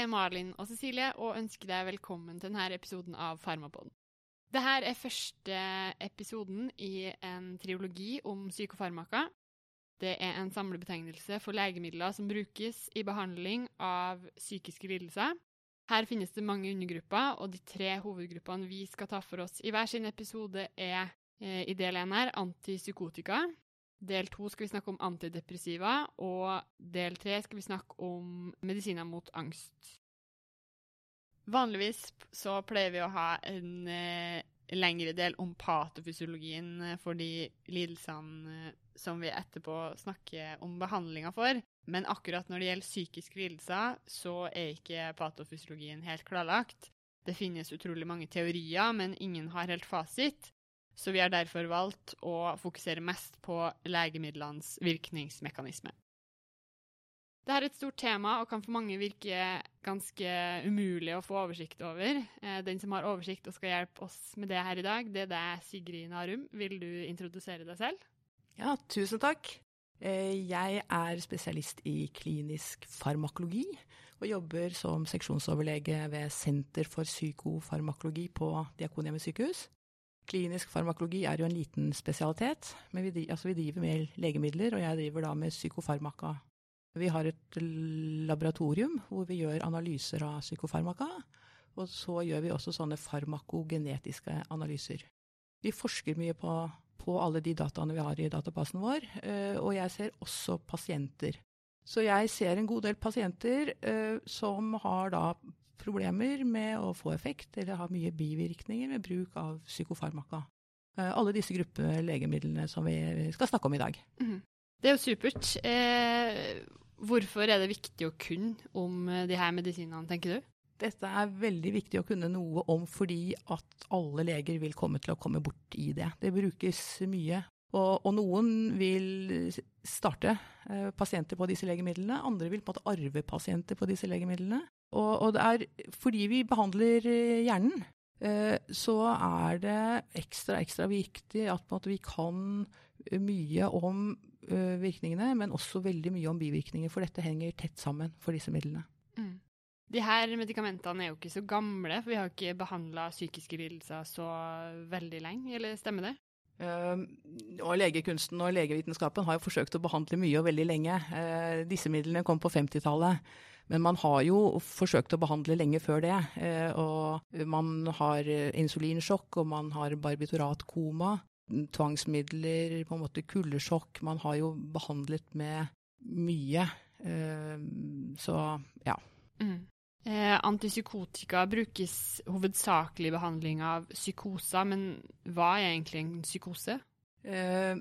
Er Malin og Cecilie og ønsker deg velkommen til denne episoden av Farmapod. Dette er første episoden i en triologi om psykofarmaka. Det er en samlebetegnelse for legemidler som brukes i behandling av psykiske lidelser. Her finnes det mange undergrupper, og de tre hovedgruppene vi skal ta for oss i hver sin episode, er eh, i del én her antipsykotika. Del to skal vi snakke om antidepressiva, og del tre skal vi snakke om medisiner mot angst. Vanligvis så pleier vi å ha en eh, lengre del om patofysiologien eh, for de lidelsene eh, som vi etterpå snakker om behandlinga for. Men akkurat når det gjelder psykiske lidelser, så er ikke patofysiologien helt klarlagt. Det finnes utrolig mange teorier, men ingen har helt fasit. Så vi har derfor valgt å fokusere mest på legemidlenes virkningsmekanisme. Dette er et stort tema og kan for mange virke ganske umulig å få oversikt over. Eh, den som har oversikt og skal hjelpe oss med det her i dag, det er deg, Sigrid Narum. Vil du introdusere deg selv? Ja, tusen takk. Eh, jeg er spesialist i klinisk farmakologi og jobber som seksjonsoverlege ved Senter for psykofarmakologi på Diakonhjemmet sykehus. Klinisk farmakologi er jo en liten spesialitet, men vi, altså vi driver med legemidler, og jeg driver da med psykofarmaka vi har et laboratorium hvor vi gjør analyser av psykofarmaka. Og så gjør vi også sånne farmakogenetiske analyser. Vi forsker mye på, på alle de dataene vi har i databasen vår, eh, og jeg ser også pasienter. Så jeg ser en god del pasienter eh, som har da problemer med å få effekt, eller har mye bivirkninger med bruk av psykofarmaka. Eh, alle disse gruppene legemidlene som vi skal snakke om i dag. Mm. Det er jo supert. Eh, Hvorfor er det viktig å kunne om eh, de her medisinene, tenker du? Dette er veldig viktig å kunne noe om fordi at alle leger vil komme til å komme bort i det. Det brukes mye. Og, og noen vil starte eh, pasienter på disse legemidlene, andre vil på en måte arve pasienter på disse legemidlene. Og, og det er fordi vi behandler eh, hjernen, eh, så er det ekstra, ekstra viktig at vi kan mye om virkningene, men også veldig mye om bivirkninger, for dette henger tett sammen for disse midlene. Mm. De her medikamentene er jo ikke så gamle, for vi har ikke behandla psykiske lidelser så veldig lenge, eller stemmer det? Uh, og Legekunsten og legevitenskapen har jo forsøkt å behandle mye og veldig lenge. Uh, disse midlene kom på 50-tallet, men man har jo forsøkt å behandle lenge før det. Uh, og man har insulinsjokk, og man har barbiturat-koma tvangsmidler, på en måte kuldesjokk. Man har jo behandlet med mye. Eh, så ja. Mm. Eh, antipsykotika brukes hovedsakelig i behandling av psykoser, men hva er egentlig en psykose? Eh,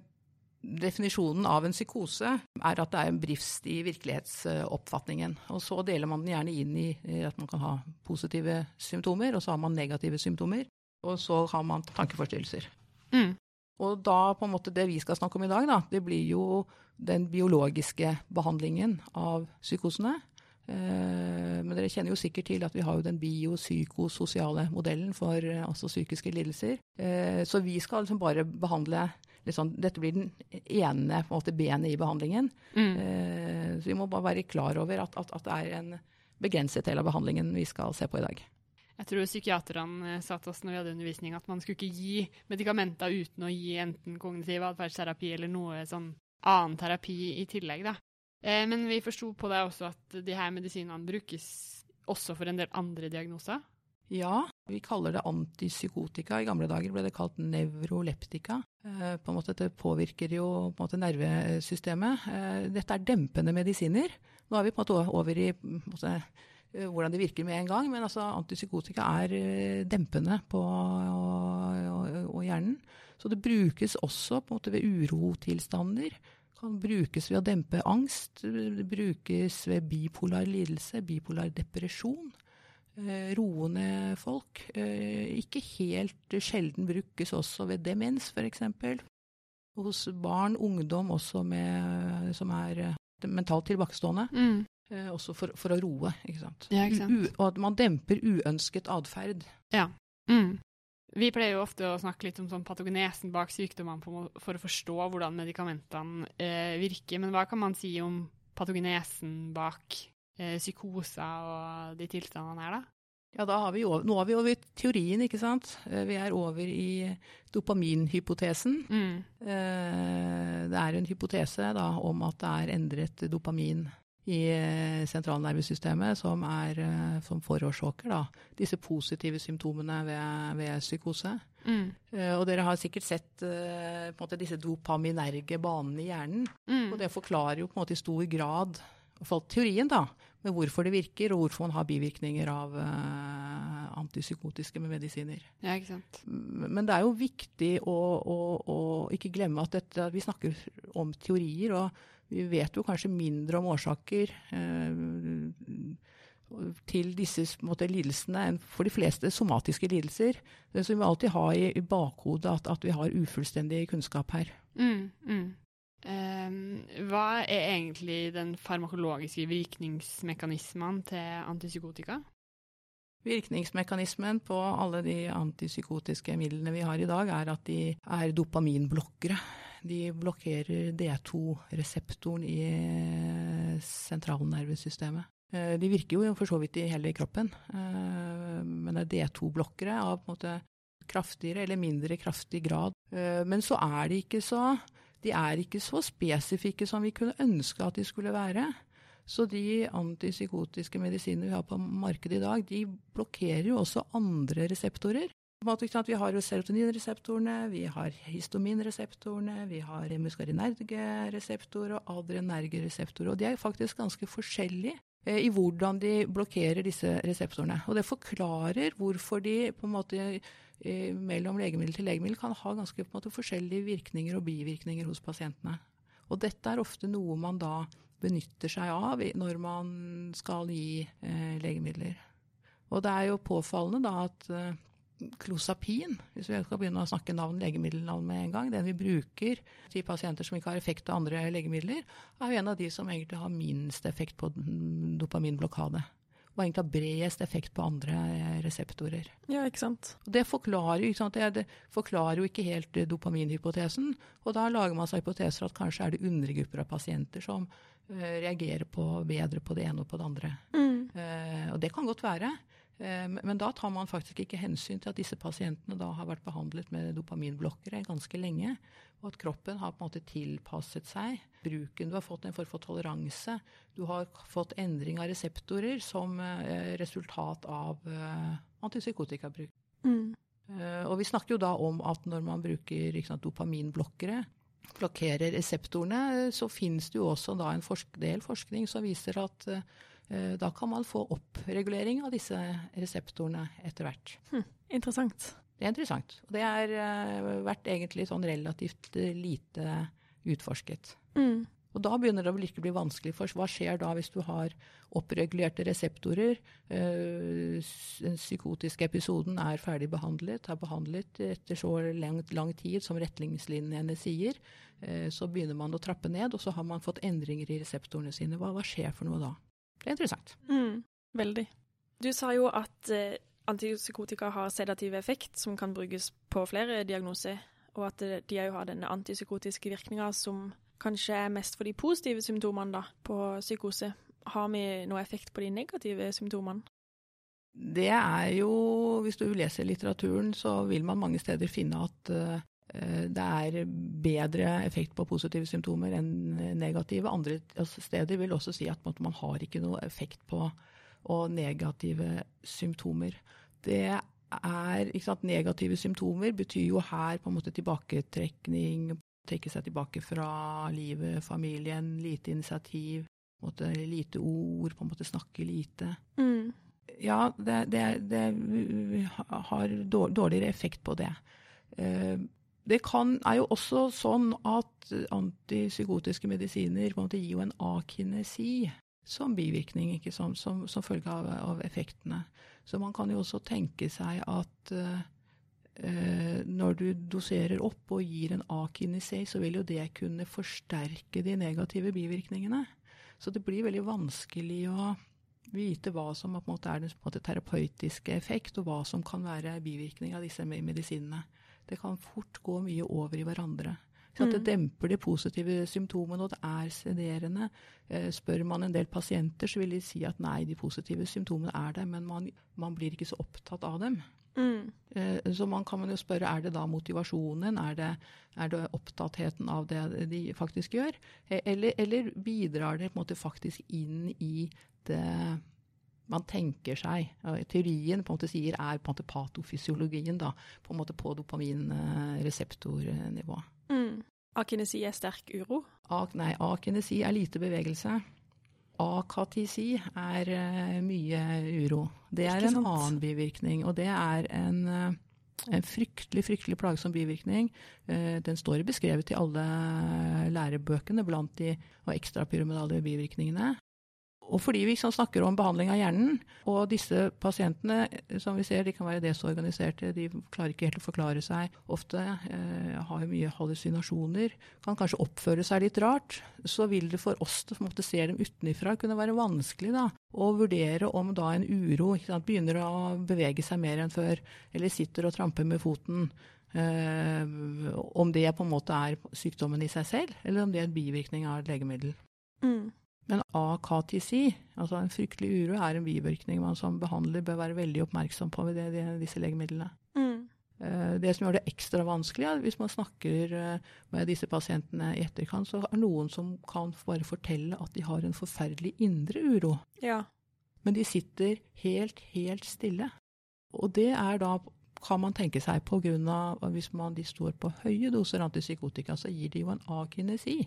definisjonen av en psykose er at det er en brist i virkelighetsoppfatningen. Og så deler man den gjerne inn i at man kan ha positive symptomer, og så har man negative symptomer. Og så har man tankeforstyrrelser. Mm. Og da på en måte det vi skal snakke om i dag, da, det blir jo den biologiske behandlingen av psykosene. Eh, men dere kjenner jo sikkert til at vi har jo den biopsykososiale modellen for eh, altså psykiske lidelser. Eh, så vi skal liksom bare behandle liksom, Dette blir den ene på en måte, benet i behandlingen. Mm. Så vi må bare være klar over at, at, at det er en begrenset del av behandlingen vi skal se på i dag. Jeg tror psykiaterne eh, sa til oss når vi hadde undervisning at man skulle ikke gi medikamenter uten å gi enten kognitiv atferdsterapi eller noe sånn annen terapi i tillegg, da. Eh, men vi forsto på det også at de her medisinene brukes også for en del andre diagnoser. Ja, vi kaller det antipsykotika. I gamle dager ble det kalt nevroleptika. Eh, på en måte Det påvirker jo på måte nervesystemet. Dette er dempende medisiner. Nå er vi på en måte over i på en måte, Eh, hvordan det virker med en gang. Men altså, antipsykotika er eh, dempende på og, og, hjernen. Så det brukes også på en måte ved urotilstander. Kan brukes ved å dempe angst. Det brukes ved bipolar lidelse, bipolar depresjon. Eh, roende folk. Eh, ikke helt sjelden brukes også ved demens, f.eks. Hos barn, ungdom også med, som er eh, mentalt tilbakestående. Mm. Eh, også for, for, å roe, ikke sant. Ja, ikke sant? U, og at man demper uønsket atferd. Ja. Mm. Vi pleier jo ofte å snakke litt om sånn patogenesen bak sykdommene for å forstå hvordan medikamentene eh, virker. Men hva kan man si om patogenesen bak eh, psykoser og de tilstandene her, da? Ja, da har vi over, nå er vi over teorien, ikke sant. Eh, vi er over i dopaminhypotesen. Mm. Eh, det er en hypotese da, om at det er endret dopamin i eh, sentralnervesystemet som, er, som forårsaker da, disse positive symptomene ved, ved psykose. Mm. Og dere har sikkert sett måte, disse dopaminerge banene i hjernen. Mm. Og det forklarer jo på en måte i stor grad for teorien da, med hvorfor det virker, og hvorfor man har bivirkninger av antipsykotiske medisiner. Ja, ikke sant. Men det er jo viktig å, å, å ikke glemme at dette, vi snakker om teorier, og vi vet jo kanskje mindre om årsaker uh, til disse måte, lidelsene enn for de fleste somatiske lidelser. Så vi må alltid ha i, i bakhodet at, at, vi har ufullstendig kunnskap her. Mm, mm. Eh, hva er egentlig den farmakologiske virkningsmekanismen til antipsykotika? Virkningsmekanismen på alle de antipsykotiske midlene vi har i dag, er at de er dopaminblokkere. De blokkerer D2-reseptoren i sentralnervesystemet. De virker jo for så vidt i hele kroppen, men det er D2-blokkere av på en måte kraftigere eller mindre kraftig grad. Men så er de ikke så de er ikke så spesifikke som vi kunne ønske at de skulle være. Så de antipsykotiske medisinene vi har på markedet i dag, de blokkerer jo også andre reseptorer. Vi har jo serotoninreseptorene, vi har histominreseptorene, vi har muskarinergereseptorer og adrenergereseptorer. Og de er faktisk ganske forskjellige eh, i hvordan de blokkerer disse reseptorene. Og det forklarer hvorfor de på en måte mellom legemiddel til legemiddel kan ha ganske måte, forskjellige virkninger og bivirkninger hos pasientene. Og dette er ofte noe man da benytter seg av når man skal gi eh, legemidler. Og det er jo påfallende da at eh, Klosapin, hvis vi skal begynne å snakke navn legemiddelnavn med en gang, den vi bruker til pasienter som ikke har effekt av andre legemidler, er jo en av de som egentlig har minst effekt på dopaminblokade og egentlig har bredest effekt på andre eh, reseptorer. Ja, ikke sant. Det forklarer, ikke sant? det forklarer, jo ikke helt eh, dopaminhypotesen. Og da lager man seg hypoteser at kanskje er det undergrupper av pasienter som uh, reagerer på, bedre på det ene og på det andre. Mm. Uh, og det kan godt være. Men da tar man faktisk ikke hensyn til at disse pasientene da har vært behandlet med dopaminblokkere ganske lenge og at kroppen har på en måte tilpasset seg bruken. Du har fått en form for toleranse. Du har fått endring av reseptorer som eh, resultat av eh, antipsykotikabruk. Mm. Eh, og vi snakker jo da om at når man bruker sant, dopaminblokkere, blokkerer reseptorene, så finnes det jo også da en forsk del forskning som viser at eh, da kan man få oppregulering av disse reseptorene etter hvert. Hm, interessant. Det er interessant. Og det har uh, vært egentlig sånn relativt uh, lite utforsket. Mm. Og da begynner det å ikke bli vanskelig, for hva skjer da hvis du har oppregulerte reseptorer? Den psykotiske episoden er ferdig behandlet, er behandlet etter så lang, lang tid som retningslinjene sier. så begynner man å trappe ned, og så har man fått endringer i reseptorene sine. Hva, hva skjer for noe da? Det er interessant. Mm. Veldig. Du sa jo at antipsykotika har sedativ effekt, som kan brukes på flere diagnoser, og at de òg har denne antipsykotiske virkninga som kanskje er mest for de positive symptomene da, på psykose. Har vi noe effekt på de negative symptomene? Det er jo, hvis du leser litteraturen, så vil man mange steder finne at uh, det er bedre effekt på positive symptomer enn negative. Andre altså, steder vil også si at man har ikke noe effekt på negative symptomer det er sant, Negative symptomer betyr jo her på en måte tilbaketrekning, trekke seg tilbake fra livet, familien, lite initiativ, måte, lite ord, på en måte snakke lite. Mm. Ja, det, det, det, har dårligere effekt på det. Eh, det kan, er jo også sånn at antipsykotiske medisiner på en måte gir jo en akinesi som bivirkning, ikke som, som, som følge av, av, effektene. Så man kan jo også tenke seg at uh, når du doserer opp og gir en akinesei, så vil jo det kunne forsterke de negative bivirkningene. Så det blir veldig vanskelig å vite hva som er den terapeutiske effekt, og hva som kan være bivirkning av disse medisinene. Det kan fort gå mye over i hverandre. Så at det Mm. demper de positive symptomene, og det er sederende. Eh, spør man en del pasienter, så vil de si at nei, de positive symptomene er der, men man, man blir ikke så opptatt av dem. Mm. Eh, Så man kan man jo spørre er det da motivasjonen, er det, er det opptattheten av det de faktisk gjør, Eh, eller, eller bidrar det på en måte faktisk inn i det man tenker seg. Teorien på en måte sier er på en måte patofysiologien da, på en måte på dopaminreseptornivå. Mm. Akinesi er sterk uro. A- Nei, akinesi er lite bevegelse. Akatisi er eh, mye uro. Det er en annen bivirkning, og det er en, eh, en fryktelig, fryktelig plagsom bivirkning. Eh, den står beskrevet i alle lærebøkene blant de og ekstrapyramidale bivirkningene. Og fordi vi liksom snakker om behandling av hjernen, og disse pasientene eh, som vi ser, de kan være desorganiserte, de klarer ikke helt å forklare seg, ofte eh, har mye hallusinasjoner, kan kanskje oppføre seg litt rart, så vil det for oss som måtte se dem utenifra kunne være vanskelig da, å vurdere om da en uro sant, begynner å bevege seg mer enn før, eller sitter og tramper med foten. Eh, om det på en måte er sykdommen i seg selv, eller om det er en bivirkning av et legemiddel. Mm. Men AKTC, altså en fryktelig uro, er en bivirkning man som behandler bør være veldig oppmerksom på ved det, de, disse legemidlene. Mm. Eh, Det som gjør det ekstra vanskelig, er hvis man snakker eh, med disse pasientene i etterkant, så er noen som kan bare fortelle at de har en forferdelig indre uro. Ja. Men de sitter helt, helt stille. Og det er da kan man tenke seg på grunn av at hvis man, de står på høye doser antipsykotika, så gir de jo en akinesi.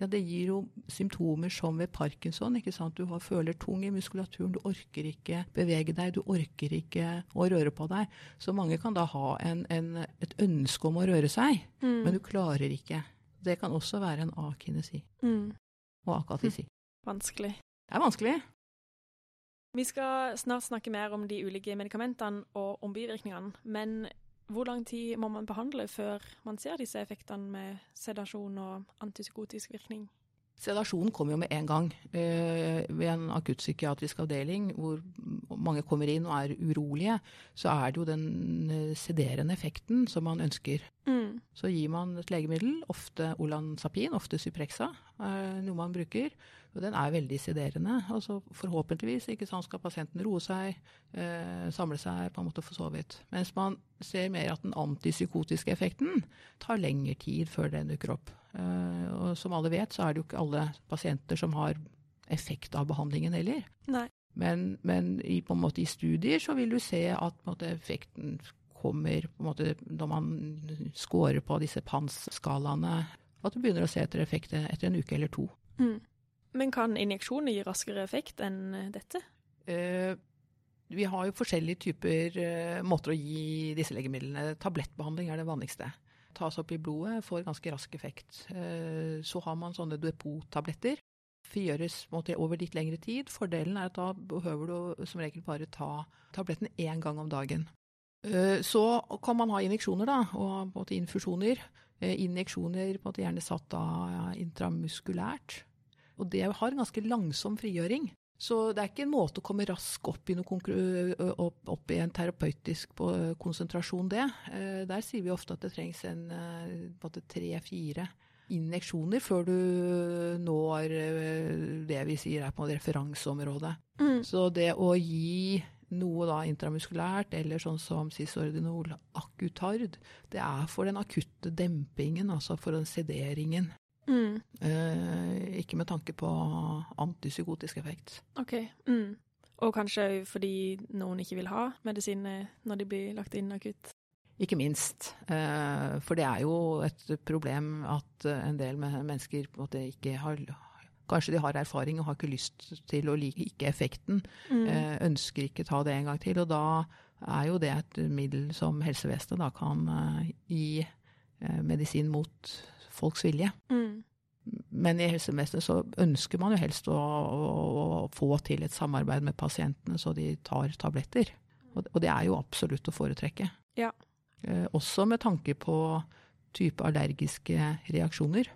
Ja, det gir jo symptomer som ved parkinson. ikke sant? Du har, føler tung i muskulaturen, du orker ikke bevege deg, du orker ikke å røre på deg. Så mange kan da ha en, en, et ønske om å røre seg, Mm. men du klarer ikke. Det kan også være en akinesi mm. og akatisi. Vanskelig. Det er vanskelig. Vi skal snart snakke mer om de ulike medikamentene og om bivirkningene, men hvor lang tid må man behandle før man ser disse effektene med sedasjon og antipsykotisk virkning? Sedasjon kommer jo med en gang. Eh, ved en akuttpsykiatrisk avdeling hvor mange kommer inn og er urolige, så er det jo den eh, sederende effekten som man ønsker. Mm. Så gir man et legemiddel, ofte Olanzapin, ofte Suprexa, er noe man bruker. Og den er veldig sederende. Og så forhåpentligvis ikke sant, skal pasienten roe seg, eh, samle seg, på en måte få sovet. Mens man ser mer at den antipsykotiske effekten tar lengre tid før den dukker opp. Eh, og som alle vet, så er det jo ikke alle pasienter som har effekt av behandlingen heller. Nei. Men, men i, på en måte, i studier så vil du se at måte, effekten kommer på en måte, når man scorer på disse PANS-skalaene. At du begynner å se etter effekt etter en uke eller to. Mm. Men kan injeksjoner gi raskere effekt enn dette? Eh, vi har jo forskjellige typer eh, måter å gi disse legemidlene. Tablettbehandling er det vanligste. Tas opp i blodet, får ganske rask effekt. Eh, så har man sånne depottabletter. Frigjøres over litt lengre tid. Fordelen er at da behøver du som regel bare ta tabletten én gang om dagen. Eh, så kan man ha injeksjoner, da, og på en måte infusjoner. Eh, Injeksjoner på en måte gjerne satt da intramuskulært. Og det har en ganske langsom frigjøring. Så det er ikke en måte å komme raskt opp i, opp, opp i en terapeutisk konsentrasjon, det. Eh, Der sier vi ofte at det trengs en tre-fire injeksjoner før du når det vi sier er på en referanseområdet. Mm. Så det å gi noe da intramuskulært, eller sånn som cisordinol akutard, det er for den akutte dempingen, altså for den sederingen. Mm. Eh, ikke med tanke på antipsykotisk effekt. OK. Mm. Og kanskje fordi noen ikke vil ha medisiner når de blir lagt inn akutt. Ikke minst. Eh, for det er jo et problem at eh, en del mennesker på en måte ikke har Kanskje de har erfaring og har ikke lyst til å like ikke effekten. Mm. eh, Ønsker ikke ta det en gang til. Og da er jo det et middel som helsevesenet da kan eh, gi eh, medisin mot folks vilje. Mm. Men i helsevesenet så ønsker man jo helst å, å, å få til et samarbeid med pasientene, så de tar tabletter. Og, det er jo absolutt å foretrekke. Ja. Eh, også med tanke på type allergiske reaksjoner.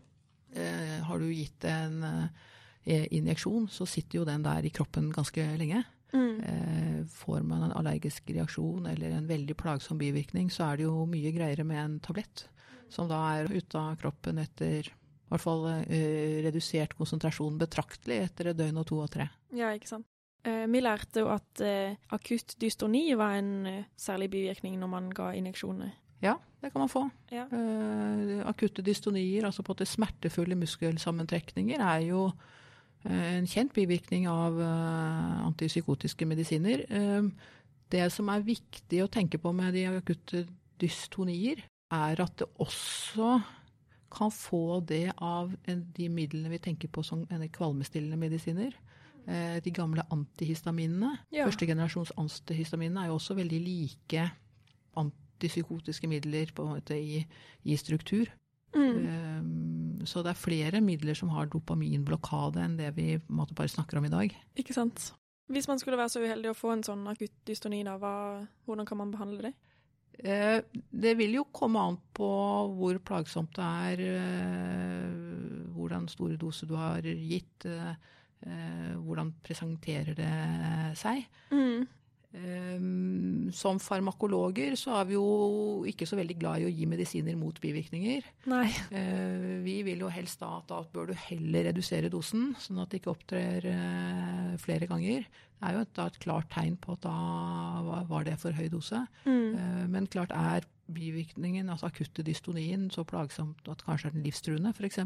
Eh, har du gitt en eh, injeksjon, så sitter jo den der i kroppen ganske lenge. Mm. Eh, får man en allergisk reaksjon eller en veldig plagsom bivirkning, så er det jo mye greiere med en tablett. Som da er ute av kroppen etter i hvert fall eh, redusert konsentrasjon betraktelig etter et døgn og to og tre. Ja, ikke sant. Eh, vi lærte jo at eh, akutt dystoni var en særlig bivirkning når man ga injeksjoner. Ja, det kan man få. Ja. Eh, akutte dystonier, altså på en måte smertefulle muskelsammentrekninger, er jo en kjent bivirkning av antipsykotiske medisiner. Det som er viktig å tenke på med de akutte dystonier, er at det også kan få det av de midlene vi tenker på som kvalmestillende medisiner. Eh, De gamle antihistaminene. Ja. Første generasjons antihistaminene er jo også veldig like antipsykotiske midler måte i, i struktur. Mm. Um, så det er flere midler som har dopaminblokade enn det vi måte bare snakker om i dag. Ikke sant. Hvis man skulle være så uheldig å få en sånn akutt dystoni, da, hva, hvordan kan man behandle det? Eh, det vil jo komme an på hvor plagsomt det er, eh, hvordan store doser du har gitt, eh, hvordan presenterer det seg. Mm. Um, som farmakologer så er vi jo ikke så veldig glad i å gi medisiner mot bivirkninger. Nei. Vi vil jo helst da at da bør du heller redusere dosen, sånn at det ikke opptrer flere ganger. Er jo et, da et klart tegn på at da var- det for høy dose. Mm. Eh, men klart er bivirkningen, altså akutte dystonien, så plagsomt at kanskje er den livstruende, f.eks.,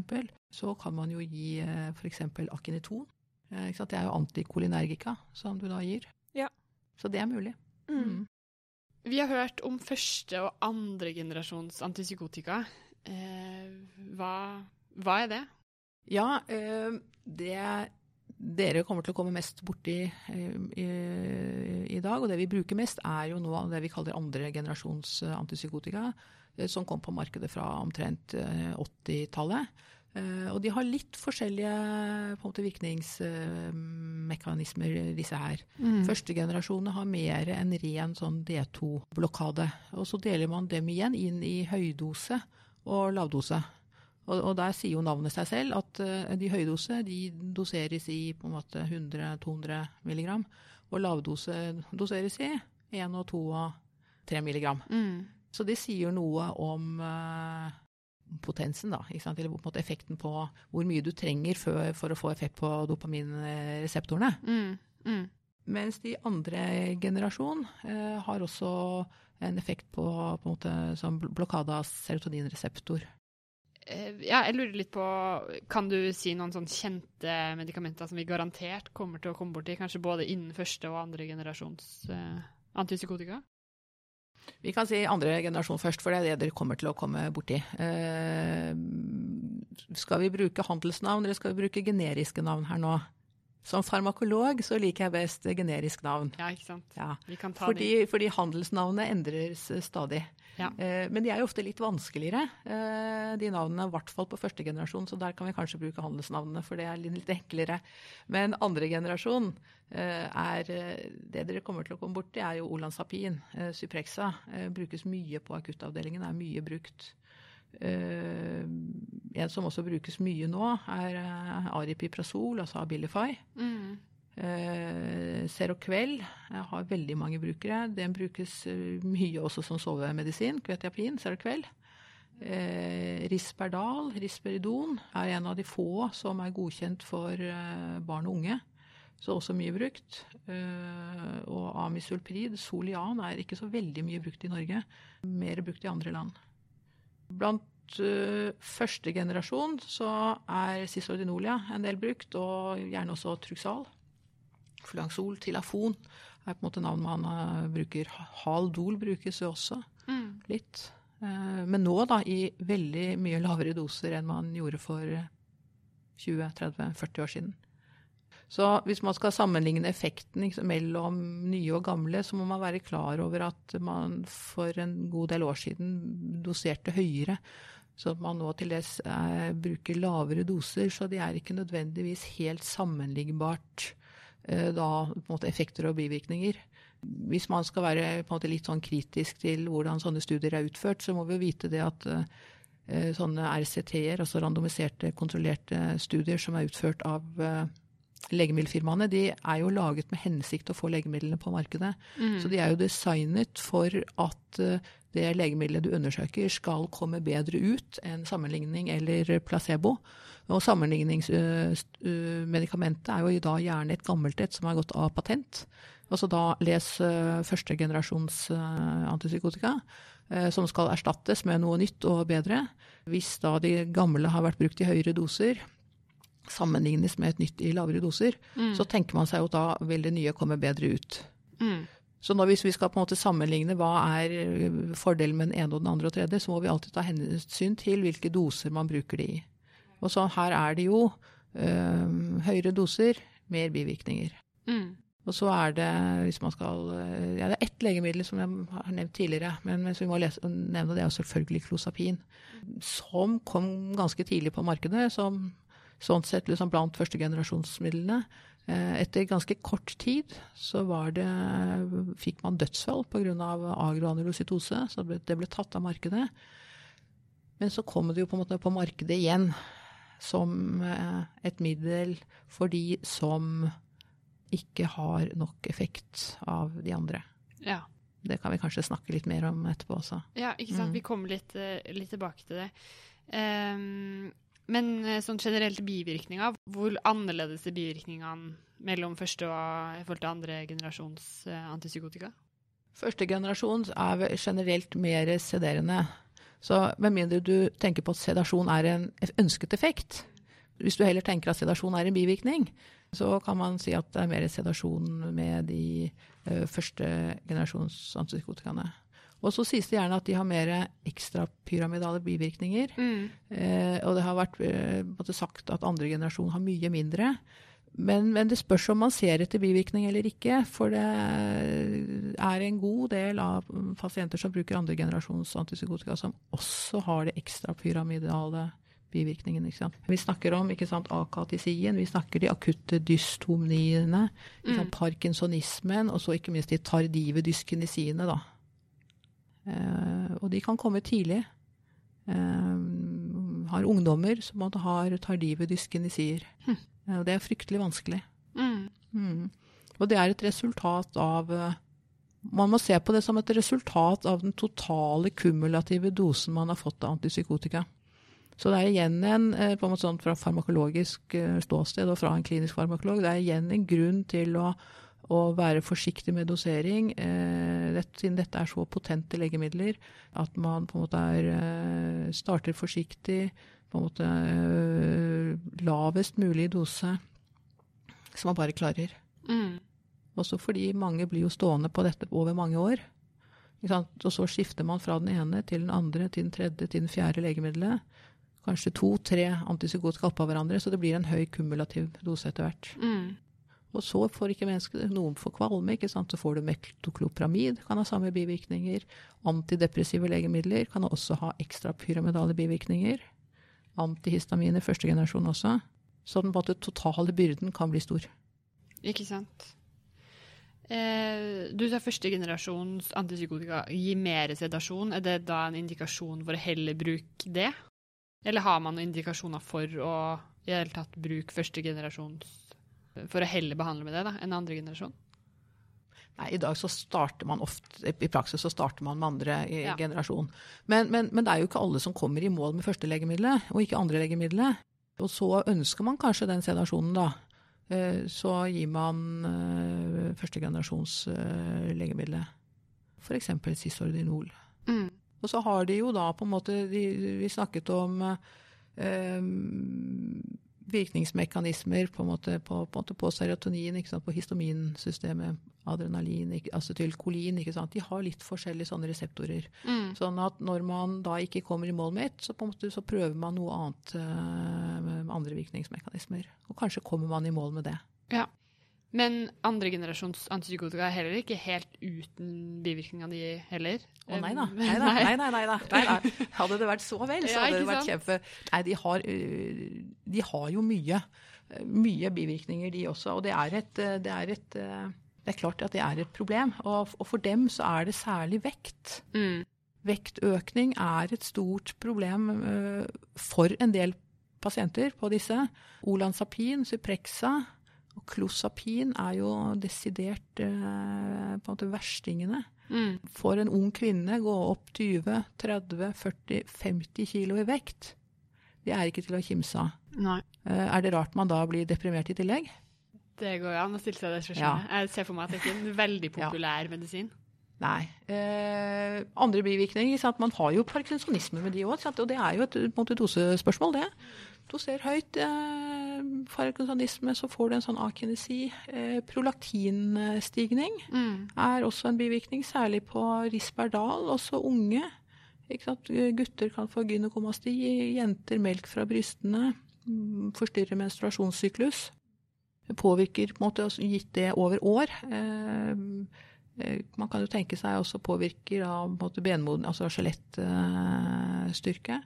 så kan man jo gi eh, f.eks. akiniton. Eh, ikke sant? Det er jo antikolinergika som du da gir. Ja. Så det er mulig. Mm. Vi har hørt om første og andre generasjons antipsykotika. Eh, hva, hva er det? Ja, eh, det dere kommer til å komme mest borti eh, i, i dag, og det vi bruker mest, er jo nå det vi kaller andre generasjons eh, antipsykotika, eh, som kom på markedet fra omtrent eh, 80-tallet. Eh, og de har litt forskjellige på en måte, virkningsmekanismer, disse her. Mm. Første generasjonen har mer enn ren sånn D2-blokade. Og så deler man dem igjen inn i høydose og lavdose. Og, og der sier jo navnet seg selv at eh, de høydose de doseres i på en måte 100-200 milligram. Og lavdose doseres i 1 og 2 og 3 milligram. Mm. Så det sier noe om uh, potensen, da. Ikke sant? Eller på en måte effekten på hvor mye du trenger for, for å få effekt på dopaminreseptorene. Mm. Mm. Mens de andre generasjon uh, har også en effekt på, på en måte, som blokade av serotoninreseptor. Eh, Ja, jeg lurer litt på Kan du si noen sånn kjente medikamenter som vi garantert kommer til å komme borti, kanskje både innen første og andre generasjons eh, antipsykotika? Vi kan si andre generasjon først, for det er det dere kommer til å komme borti. Eh, skal vi bruke handelsnavn, eller skal vi bruke generiske navn her nå? Som farmakolog så liker jeg best generisk navn. Ja, ikke sant? Ja. Vi kan ta Fordi, fordi handelsnavnene endres eh, stadig. Ja. Eh, men de er jo ofte litt vanskeligere, eh, de navnene, i hvert fall på første generasjon. Så der kan vi kanskje bruke handelsnavnene, for det er litt, enklere. Men andre generasjon eh, er Det dere kommer til å komme borti, er jo Olanzapin. Suprexa eh, brukes mye på akuttavdelingen, er mye brukt. Eh, en som også brukes mye nå, er eh, Aripiprazol, altså Abilify. Mm. Eh, jeg har veldig mange brukere. Den brukes mye også som sovemedisin. Kvetiapin, Seroquel. Eh, Risperdal, Risperidon, er en av de få som er godkjent for barn og unge. Så også mye brukt. Og Amisulprid, Solian, er ikke så veldig mye brukt i Norge. Mer brukt i andre land. Blant eh, første generasjon så er Cisordinolia en del brukt, og gjerne også Truxal. Flangsol, Tilafon er på en måte navn man eh, bruker. Haldol brukes jo også Mm. litt. Eh, men nå da i veldig mye lavere doser enn man gjorde for eh, 20-30-40 år siden. Så hvis man skal sammenligne effekten liksom, mellom nye og gamle, så må man være klar over at man for en god del år siden doserte høyere. Så at man nå til dels eh, bruker lavere doser, så de er ikke nødvendigvis helt sammenlignbart eh, da måte effekter og bivirkninger. Hvis man skal være måte litt sånn kritisk til hvordan sånne studier er utført, så må vi vite det at eh, sånne RCT-er, altså randomiserte, kontrollerte studier som er utført av eh, legemiddelfirmaene de er jo laget med hensikt å få legemidlene på markedet. Mm. Så de er jo designet for at eh, det legemiddelet du undersøker skal komme bedre ut enn sammenligning eller placebo. Og sammenligningsmedikamentet er jo da gjerne et gammelt et som har gått av patent. Altså da les førstegenerasjons antipsykotika, som skal erstattes med noe nytt og bedre. Hvis da de gamle har vært brukt i høyere doser, sammenlignes med et nytt i lavere doser, Mm. så tenker man seg jo da vil det nye komme bedre ut. Mm. Så nå hvis vi skal på en måte sammenligne hva er fordelen med den ene og den andre og tredje, så må vi alltid ta hensyn til hvilke doser man bruker det i. Og så her er det jo øh, høyere doser, mer bivirkninger. Mm. Og så er det, hvis man skal Ja, det er ett legemiddel som jeg har nevnt tidligere, men vi må lese, nevne det, er selvfølgelig klosapin. Som kom ganske tidlig på markedet, som sånn sett liksom blant førstegenerasjonsmidlene. Etter ganske kort tid så var det, fikk man dødsfall pga. agroanulocytose, så det ble tatt av markedet. Men så kom det jo på en måte på markedet igjen som et middel for de som ikke har nok effekt av de andre. Ja. Det kan vi kanskje snakke litt mer om etterpå også. ja, ikke sant. Mm. Vi kommer litt, eh, litt tilbake til det. Ehm, men eh, sånn generelt bivirkninger, hvor annerledes er bivirkningene mellom første og i forhold til andre generasjons eh, antipsykotika? Første generasjon er generelt mer sederende. Så med mindre du tenker på at sedasjon er en ønsket effekt, hvis du heller tenker at sedasjon er en bivirkning, så kan man si at det er mer sedasjon med de uh, første generasjons antipsykotikerne. Og så sies det gjerne at de har mer ekstrapyramidale bivirkninger. Mm. Eh, og det har vært eh, sagt at andre generasjon har mye mindre. Men, men, det spørs om man ser etter bivirkning eller ikke. For det er en god del av pasienter som bruker andre generasjons antipsykotika, som også har det ekstrapyramidale bivirkningen. Ikke sant? Vi snakker om akatisien, vi snakker de akutte dystomniene, mm. parkinsonismen, og så ikke minst de tardive dyskinesiene. da. Eh, og de kan komme tidlig. Eh, har ungdommer som har tardive dysken Hm. Eh, og det er fryktelig vanskelig. Mm. Mm. Og det er et resultat av Man må se på det som et resultat av den totale kumulative dosen man har fått av antipsykotika. Så det er igjen en, på en måte sånn fra farmakologisk ståsted og fra en klinisk farmakolog, det er igjen en grunn til å å være forsiktig med dosering, eh, siden dette er så potente legemidler, at man på en måte er, eh, starter forsiktig, på en måte eh, lavest mulig dose, som man bare klarer. Mm. Også fordi mange blir jo stående på dette over mange år. Og så skifter man fra den ene til den andre, til den tredje, til den fjerde legemiddelet. Kanskje to-tre antipsykotika oppå hverandre, så det blir en høy kumulativ dose etter hvert. Mm. Og så får ikke mennesker noen får kvalme, ikke sant? så får du mektoklopramid, kan ha samme bivirkninger. Antidepressive legemidler kan også ha ekstra pyramidale bivirkninger. Antihistaminer første generasjon også. Så den måte, totale byrden kan bli stor. Ikke sant. Eh, du sa første generasjons antipsykotika gir mer sedasjon. Er det da en indikasjon for å heller bruke det? Eller har man noen indikasjoner for å i det hele tatt bruke første generasjons For å heller behandle med det da, enn andre generasjon? Nei, I dag så starter man ofte, i praksis så starter man med andre Ja. generasjon. Men, men, men det er jo ikke alle som kommer i mål med første legemiddelet, og ikke andre legemiddelet. Og så ønsker man kanskje den sedasjonen, da. Eh, Så gir man eh, første generasjons eh, legemiddelet. F.eks. Cisordinol. Mm. Og så har de jo da på en måte de, Vi snakket om eh, virkningsmekanismer på, måte, på, på, på serotonin, på histaminsystemet, adrenalin, acetylkolin. Ikke sant? De har litt forskjellige sånne reseptorer. Mm. Sånn at når man da ikke kommer i mål med ett, så, måte, så prøver man noe annet eh, med andre virkningsmekanismer. Og kanskje kommer man i mål med det. Ja. Men andre generasjons antipsykotika er heller ikke helt uten bivirkninger, de heller? Å nei da. Nei da. Nei, nei, nei. Nei. Hadde det vært så vel, så hadde det vært kjempe... Nei, de har, øh, de har jo mye. Mye bivirkninger, de også. Og det er et, øh, det er et øh, Det er klart at det er et problem. Og, for dem så er det særlig vekt. Mm. Vektøkning er et stort problem for en del pasienter på disse. Olanzapin, Suprexa, Og klosapin er jo desidert eh, på en måte verstingene. Mm. For en ung kvinne gå opp 20, 30, 40, 50 kilo i vekt. Det er ikke til å kimse av. Eh, er det rart man da blir deprimert i tillegg? Det går an å stille seg det spørsmålet. Jeg ser for meg at det ikke er en veldig populær medisin. Nei. Eh, andre bivirkninger sant? Man har jo parkinsonisme med de òg, og det er jo et, måte, dosespørsmål, det. Doser høyt eh, parkinsonisme, så får du en sånn akinesi. Eh, prolaktinstigning Mm. er også en bivirkning, særlig på Risperdal, også unge. Gutter kan få gynekomasti, jenter melk fra brystene, forstyrrer menstruasjonssyklus. Påvirker på en måte også gitt det over år. Eh, eh, man kan jo tenke seg også påvirker av på benmoden, altså skjelettstyrke.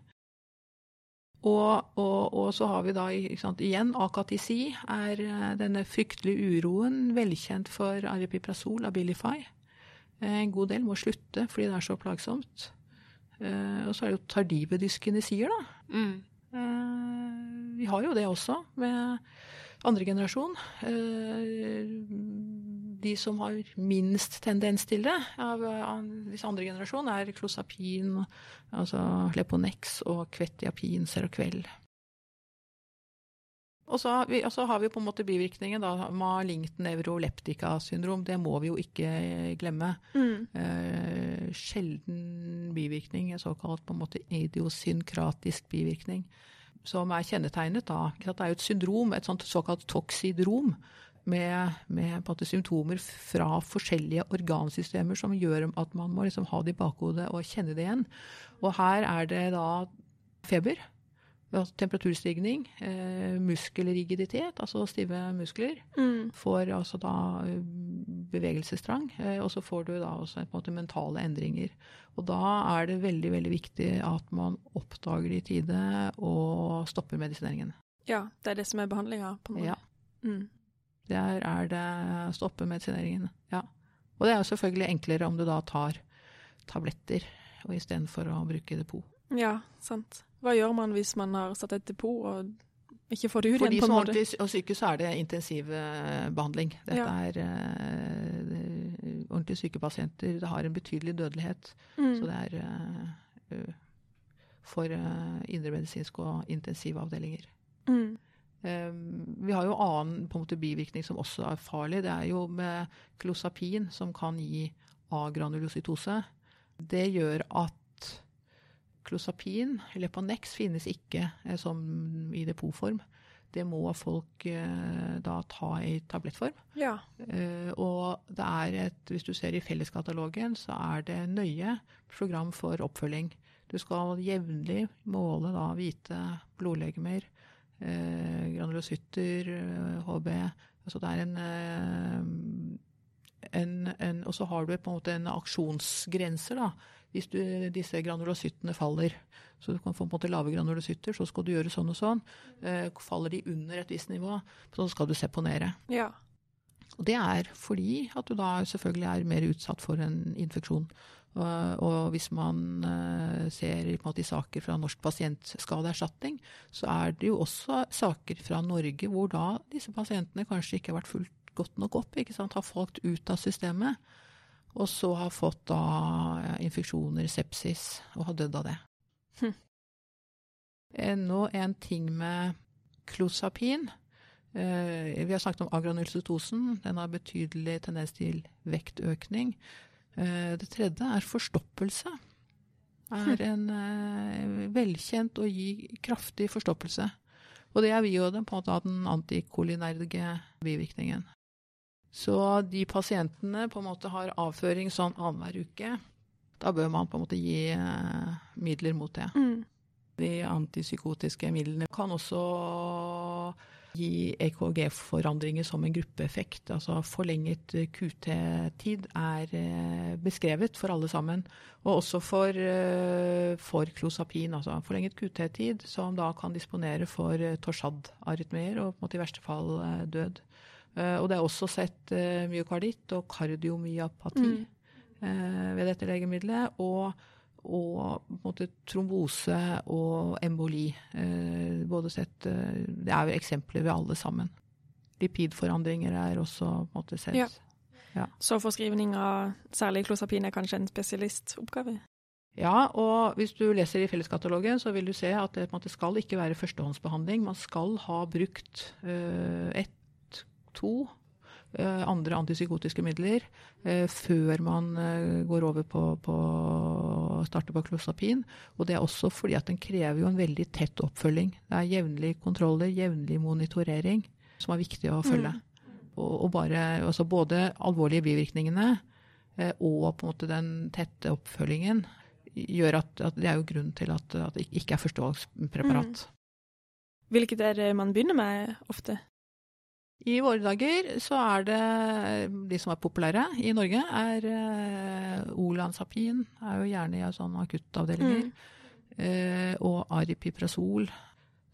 Og, og, og så har vi da sant, igjen akatisi, er eh, denne fryktelige uroen velkjent for aripiprazol, Abilify. Eh, En god del må slutte fordi det er så plagsomt. Eh, Og så er det jo tardive dyskinesier, da. Mm. Vi har jo det også med andre generasjon. De som har minst tendens til det av av disse andre generasjon, er klosapin, altså Leponex og kvetiapin, Seroquel. Og så har vi, og så har vi på en måte bivirkningen da, malignt nevroleptika-syndrom. Det må vi jo ikke glemme. Mm. Eh, sjelden bivirkning, såkalt på en måte idiosynkratisk bivirkning, som er kjennetegnet da. Det er jo et syndrom, et sånt såkalt toksidrom, med, med symptomer fra forskjellige organsystemer som gjør at man må liksom ha det i bakhodet og kjenne det igjen. Og her er det da feber, temperaturstigning, eh, muskelrigiditet, altså stive muskler Mm. får altså da eh, bevegelsestrang, eh, og så får du da også på en måte mentale endringer. Og da er det veldig, veldig viktig at man oppdager det i tide og stopper medisineringen. Ja, det er det som er behandlinga, på en måte. Ja, Mm. Der er det stoppe medisineringen. Ja. Og det er jo selvfølgelig enklere om du da tar tabletter og istedenfor å bruke depot. Ja, sant. Hva gjør man hvis man har satt et depot og ikke får det ut For de igjen? som ordentlig og syke, så er det intensivbehandling. Dette Ja. er uh, ordentlig syke pasienter. Det har en betydelig dødelighet. Mm. Så det er eh, eh, for uh, indremedisinske og intensivavdelinger. Mm. Eh, vi har jo annen på en måte, bivirkning som også er farlig. Det er jo med klosapin, som kan gi agranulocytose. Det gjør at klosapin, Leponex, finnes ikke eh, som i depotform. Det må folk eh, da ta i tablettform. Ja. Eh, og det er et, hvis du ser i felleskatalogen, så er det nøye program for oppfølging. Du skal jevnlig måle da hvite blodlegemer, eh, granulocytter, eh, HB. Så det er en, eh, en, en Og så har du på en måte en aksjonsgrense, da. Hvis du, disse granulocyttene faller. Så du kan få på en måte lave granulocytter, så skal du gjøre sånn og sånn. Eh, faller de under et visst nivå, så skal du seponere. Ja. Og det er fordi at du da selvfølgelig er mer utsatt for en infeksjon. Og, hvis man eh, ser måte, i saker fra Norsk pasientskadeerstatning, så er det jo også saker fra Norge hvor da disse pasientene kanskje ikke har vært fulgt godt nok opp. ikke sant? Har falt ut av systemet. Og så har fått da infeksjoner, sepsis, og har dødd av det. Hm. Enda en ting med klosapin. Eh, vi har snakket om agranulocytosen. Den har betydelig tendens til vektøkning. Eh, det tredje er forstoppelse. Er en eh, velkjent og gir kraftig forstoppelse. Og det er vi jo den, på en måte av den antikolinerge bivirkningen. Så de pasientene på en måte har avføring sånn annenhver uke. Da bør man på en måte gi eh, midler mot det. Mm. De antipsykotiske midlene kan også gi EKG-forandringer som en gruppeeffekt. Altså forlenget QT-tid er eh, beskrevet for alle sammen. Og også for, eh, for klosapin, altså forlenget QT-tid, som da kan disponere for eh, torsad-arytmeer og i verste fall død. Og det er også sett myokarditt og kardiomyopati Mm. ved dette legemiddelet. Og, og måte trombose og emboli. Eh, både sett, eh, det er jo eksempler ved alle sammen. Lipidforandringer er også måte sett. Ja. Så forskrivning av særlig klosapin er kanskje en spesialistoppgave? Ja, og hvis du leser i felleskatalogen, så vil du se at det måte skal ikke være førstehåndsbehandling. Man skal ha brukt uh, ett, to andre antipsykotiske midler uh, før man går over på, på starte på klosapin. Og det er også fordi at den krever jo en veldig tett oppfølging. Det er jevnlige kontroller, jevnlig monitorering, som er viktig å følge. Mm. Og, og bare, altså både alvorlige bivirkningene og på en måte den tette oppfølgingen gjør at, at, det er jo grunnen til at, at det ikke er førstevalgspreparat. Mm. Hvilket er man begynner med ofte? I våre dager så er det de som er populære i Norge, er uh, Olanzapin, er jo gjerne i sånne akuttavdelinger. Mm. Uh, og Aripiprazol,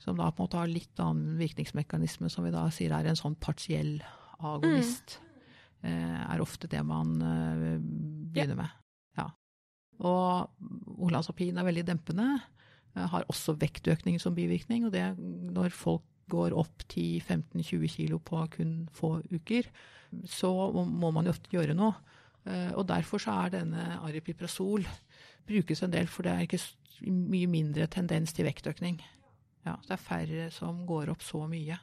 som da på en måte har litt annen virkningsmekanisme, som vi da sier er en sånn partiell agonist. Mm. Uh, er ofte det man begynner yeah. med. Og olanzapin er veldig dempende. Har også vektøkning som bivirkning. Og det når folk går opp 10-15-20 kilo på kun få uker, så må man jo ofte gjøre noe. Eh, og derfor så er denne aripiprazol brukes en del, for det er ikke mye mindre tendens til vektøkning. Ja, det er færre som går opp så mye.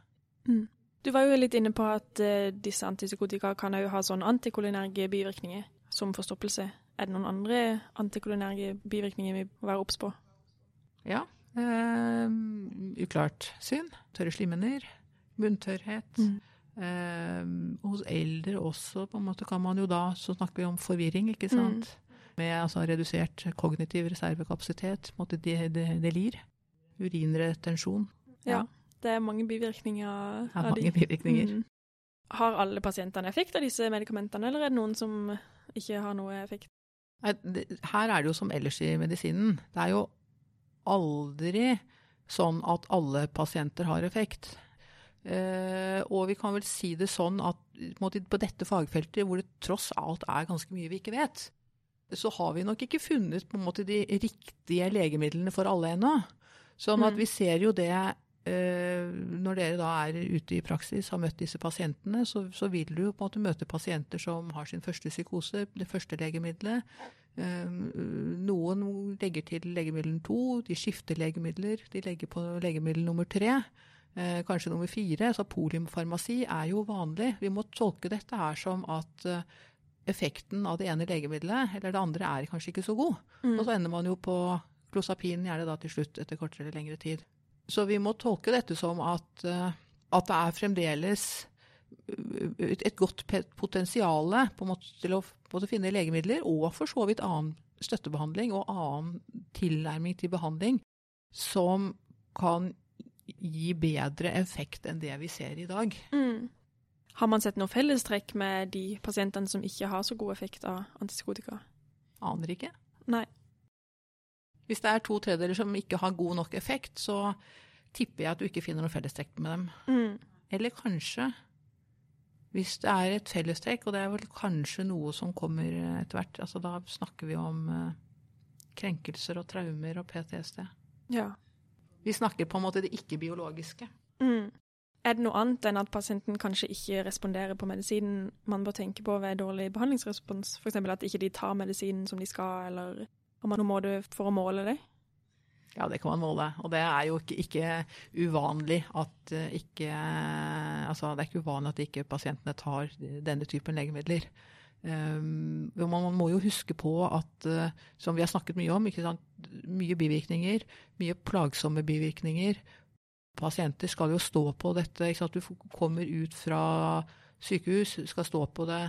Mm. Du var jo litt inne på at uh, disse antipsykotika kan jo ha sånn antikolinerge bivirkninger, som forstoppelse. Er det noen andre antikolinerge bivirkninger vi må være obs på? Ja. Uh, uklart syn, tørre slimhinner, munntørrhet. Mm. Uh, hos eldre også, på en måte kan man jo da Så snakker vi om forvirring, ikke sant. Mm. Med altså redusert kognitiv reservekapasitet, på en måte delir. Urinretensjon. Ja. ja. Det er mange bivirkninger av ja, mange de. bivirkninger. Mm. Har alle pasientene effekt av disse medikamentene, eller er det noen som ikke har noe effekt? Her er det jo som ellers i medisinen. Det er jo aldri sånn at alle pasienter har effekt. Eh, og vi kan vel si det sånn at på dette fagfeltet, hvor det tross alt er ganske mye vi ikke vet, så har vi nok ikke funnet måte de riktige legemidlene for alle ennå. Sånn at mm. vi ser jo det Eh, når dere da er ute i praksis, har møtt disse pasientene, så, så, vil du på en måte møte pasienter som har sin første psykose, det første legemiddelet. Eh, noen legger til legemiddel to, de skifter legemidler. De legger på legemiddel nummer tre, eh, kanskje nummer fire. Så polyfarmasi er jo vanlig. Vi må tolke dette her som at effekten av det ene legemiddelet eller det andre er kanskje ikke så god. Mm. Og så ender man jo på klosapin gjerne da til slutt etter kortere eller lengre tid. Så vi må tolke dette som at, eh, at det er fremdeles eh, et godt potensial til å, både finne legemidler, og for så vidt annen støttebehandling og annen tilnærming til behandling, som kan gi bedre effekt enn det vi ser i dag. Mm. Har man sett noe fellestrekk med de pasientene som ikke har så god effekt av antipsykotika? Aner ikke. Nei. Hvis det er to tredjedeler som ikke har god nok effekt, så tipper jeg at du ikke finner noe fellestrekk med dem. Mm. Eller kanskje, hvis det er et fellestrekk, og det er vel kanskje noe som kommer etter hvert, altså da snakker vi om uh, krenkelser og traumer og PTSD. Ja. Vi snakker på en måte det ikke-biologiske. Mm. Er det noe annet enn at pasienten kanskje ikke responderer på medisinen man bør tenke på ved dårlig behandlingsrespons? F.eks. at ikke de tar medisinen som de skal, eller har man noen måte for å måle det? Ja, det kan man måle. Og det er jo ikke, ikke uvanlig at eh, ikke Altså, det er ikke uvanlig at ikke pasientene tar denne typen legemidler. Um, man må jo huske på at, uh, som vi har snakket mye om, mye bivirkninger, mye plagsomme bivirkninger. Pasienter skal jo stå på dette. Du kommer ut fra sykehus, skal stå på det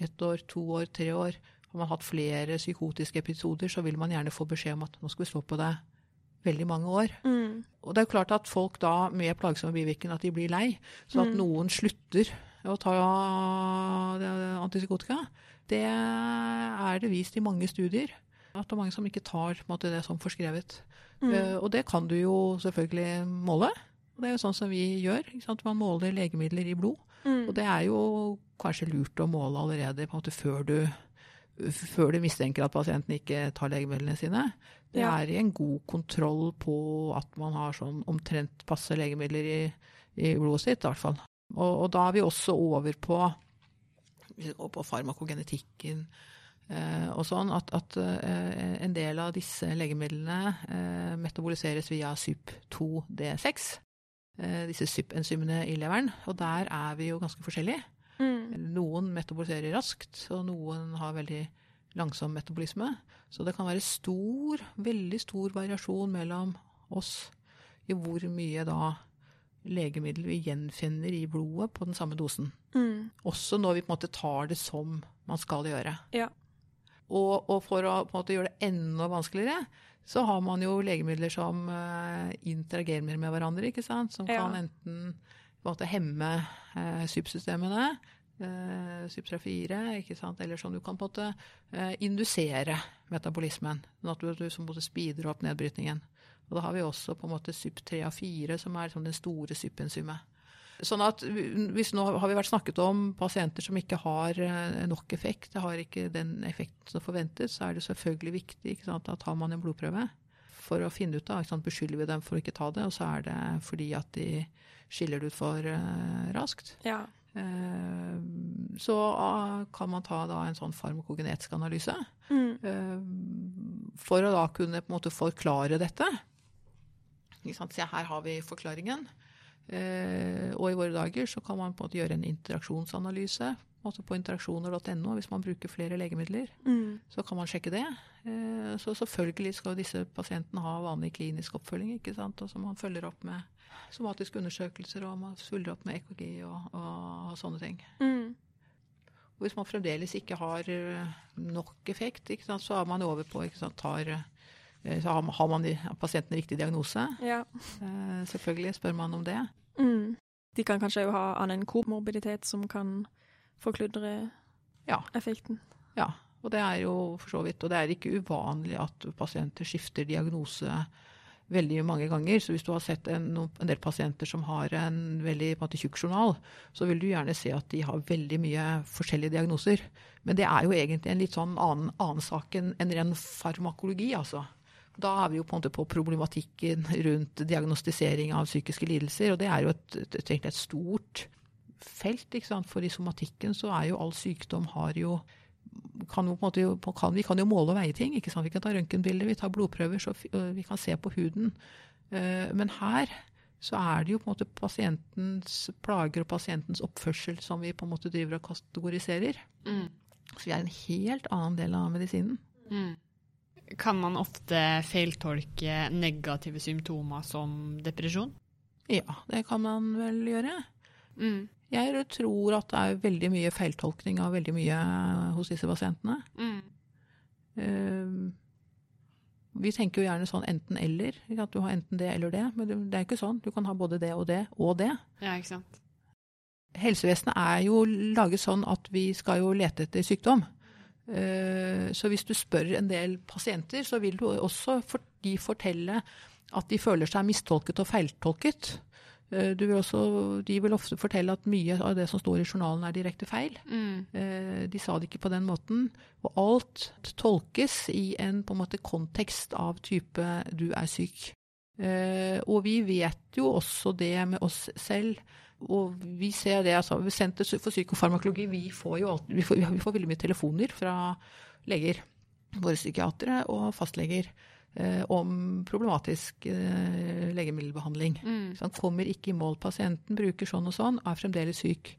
ett år, to år, tre år. Har man hatt flere psykotiske episoder, så vil man gjerne få beskjed om at nå skal vi stå på det veldig mange år. Mm. Og det er klart at folk da med plagsomme bivirkninger at de blir lei. Så at mm. noen slutter å ta antipsykotika, det er det vist i mange studier. At det er mange som ikke tar måte, det som forskrevet. Mm. Uh, og det kan du jo selvfølgelig måle. Og det er jo sånn som vi gjør. Man måler legemidler i blod. Mm. Og det er jo kanskje lurt å måle allerede måte før du før du mistenker at pasienten ikke tar legemidlene sine. Det ja. er i en god kontroll på at man har sånn omtrent passe legemidler i, i blodet sitt, i hvert fall. Og, og da er vi også over på, på farmakogenetikken eh, og sånn, at, at eh, en del av disse legemidlene eh, metaboliseres via SUP2D6. Eh, disse SUP-enzymene i leveren. Og der er vi jo ganske forskjellige. Mm. Noen metaboliserer raskt, og noen har veldig langsom metabolisme. Så det kan være stor, veldig stor variasjon mellom oss i hvor mye da legemiddel vi gjenfinner i blodet på den samme dosen. Mm. Også når vi på en måte tar det som man skal gjøre. Ja. Og, og for å måte gjøre det enda vanskeligere, så har man jo legemidler som uh, interagerer mer med hverandre, ikke sant? Som Ja. kan enten på en måte hemme eh, SUP-systemene, uh, SUP34, ikke sant? eller sånn du kan på en måte eh, indusere metabolismen. Sånn at du, som på måte speeder opp nedbrytningen. Og da har vi også på en måte SUP3 og 4, som er liksom den store SUP-enzymet. Sånn at hvis Nå har vi vært snakket om pasienter som ikke har eh, nok effekt, det har ikke den effekten som forventes, så er det selvfølgelig viktig at tar man en blodprøve for å finne ut av, ikke sant, beskylder vi dem for å ikke ta det, og så er det fordi at de skiller det ut for eh, raskt. Ja. Eh, så ah, kan man ta da en sånn farmakogenetisk analyse Mm. eh, for å da kunne på en måte forklare dette. Se, her har vi forklaringen. Og i våre dager så kan man på en måte gjøre en interaksjonsanalyse måte på interaksjoner.no hvis man bruker flere legemidler. Mm. Så kan man sjekke det. Eh, så selvfølgelig skal disse pasientene ha vanlig klinisk oppfølging. ikke sant? Og så man følger opp med somatiske undersøkelser og man følger opp med EKG og, og sånne ting. Mm. Og hvis man fremdeles ikke har eh, nok effekt, ikke sant, så er man over på ikke sant, tar, eh, så har, man har pasienten riktig diagnose. Ja. Selvfølgelig spør man om det. Mm. De kan kanskje ha annen komorbiditet som kan forkludre Ja. effekten. Ja, og det er jo for så vidt. Og det er ikke uvanlig at pasienter skifter diagnose veldig mange ganger. Så hvis du har sett en, en del pasienter som har en veldig måte, tjukk journal, så vil du gjerne se at de har veldig mye forskjellige diagnoser. Men det er jo egentlig en litt sånn annen, annen sak enn en ren farmakologi, altså. Da er vi jo på på problematikken rundt diagnostisering av psykiske lidelser, og det er jo et, et, et, et stort felt. For i somatikken så er jo all sykdom har jo kan jo måte, kan, Vi kan jo måle og veie ting. ikke sant? Vi kan ta røntgenbilder, vi tar blodprøver, så vi kan se på huden. Eh, Men her så er det jo på en måte pasientens plager og pasientens oppførsel som vi på en måte driver og kategoriserer. Mm. Så vi er en helt annen del av medisinen. Mm. Kan man ofte feiltolke negative symptomer som depresjon? Ja, det kan man vel gjøre. Mm. Jeg tror at det er veldig mye feiltolkning av veldig mye hos disse pasientene. Mm. Eh, Vi tenker jo gjerne sånn enten-eller. At du har enten det eller det. Men det er ikke sånn. Du kan ha både det og det og det. Ja, ikke sant. Helsevesenet er jo laget sånn at vi skal jo lete etter sykdom. Eh, Så hvis du spør en del pasienter, så vil du også de fortelle at de føler seg mistolket og feiltolket. Eh, Du vil også, de vil ofte fortelle at mye av det som står i journalen er direkte feil. Mm. Eh, De sa det ikke på den måten. Og alt tolkes i en på en måte kontekst av type 'du er syk'. Eh, Og vi vet jo også det med oss selv. Og vi ser det, altså Senter for psykofarmakologi, vi får jo alt, vi får, vi får veldig mye telefoner fra leger, våre psykiatere og fastleger, om problematisk eh, legemiddelbehandling. Mm. Så han kommer ikke i mål. Pasienten bruker sånn og sånn, er fremdeles syk.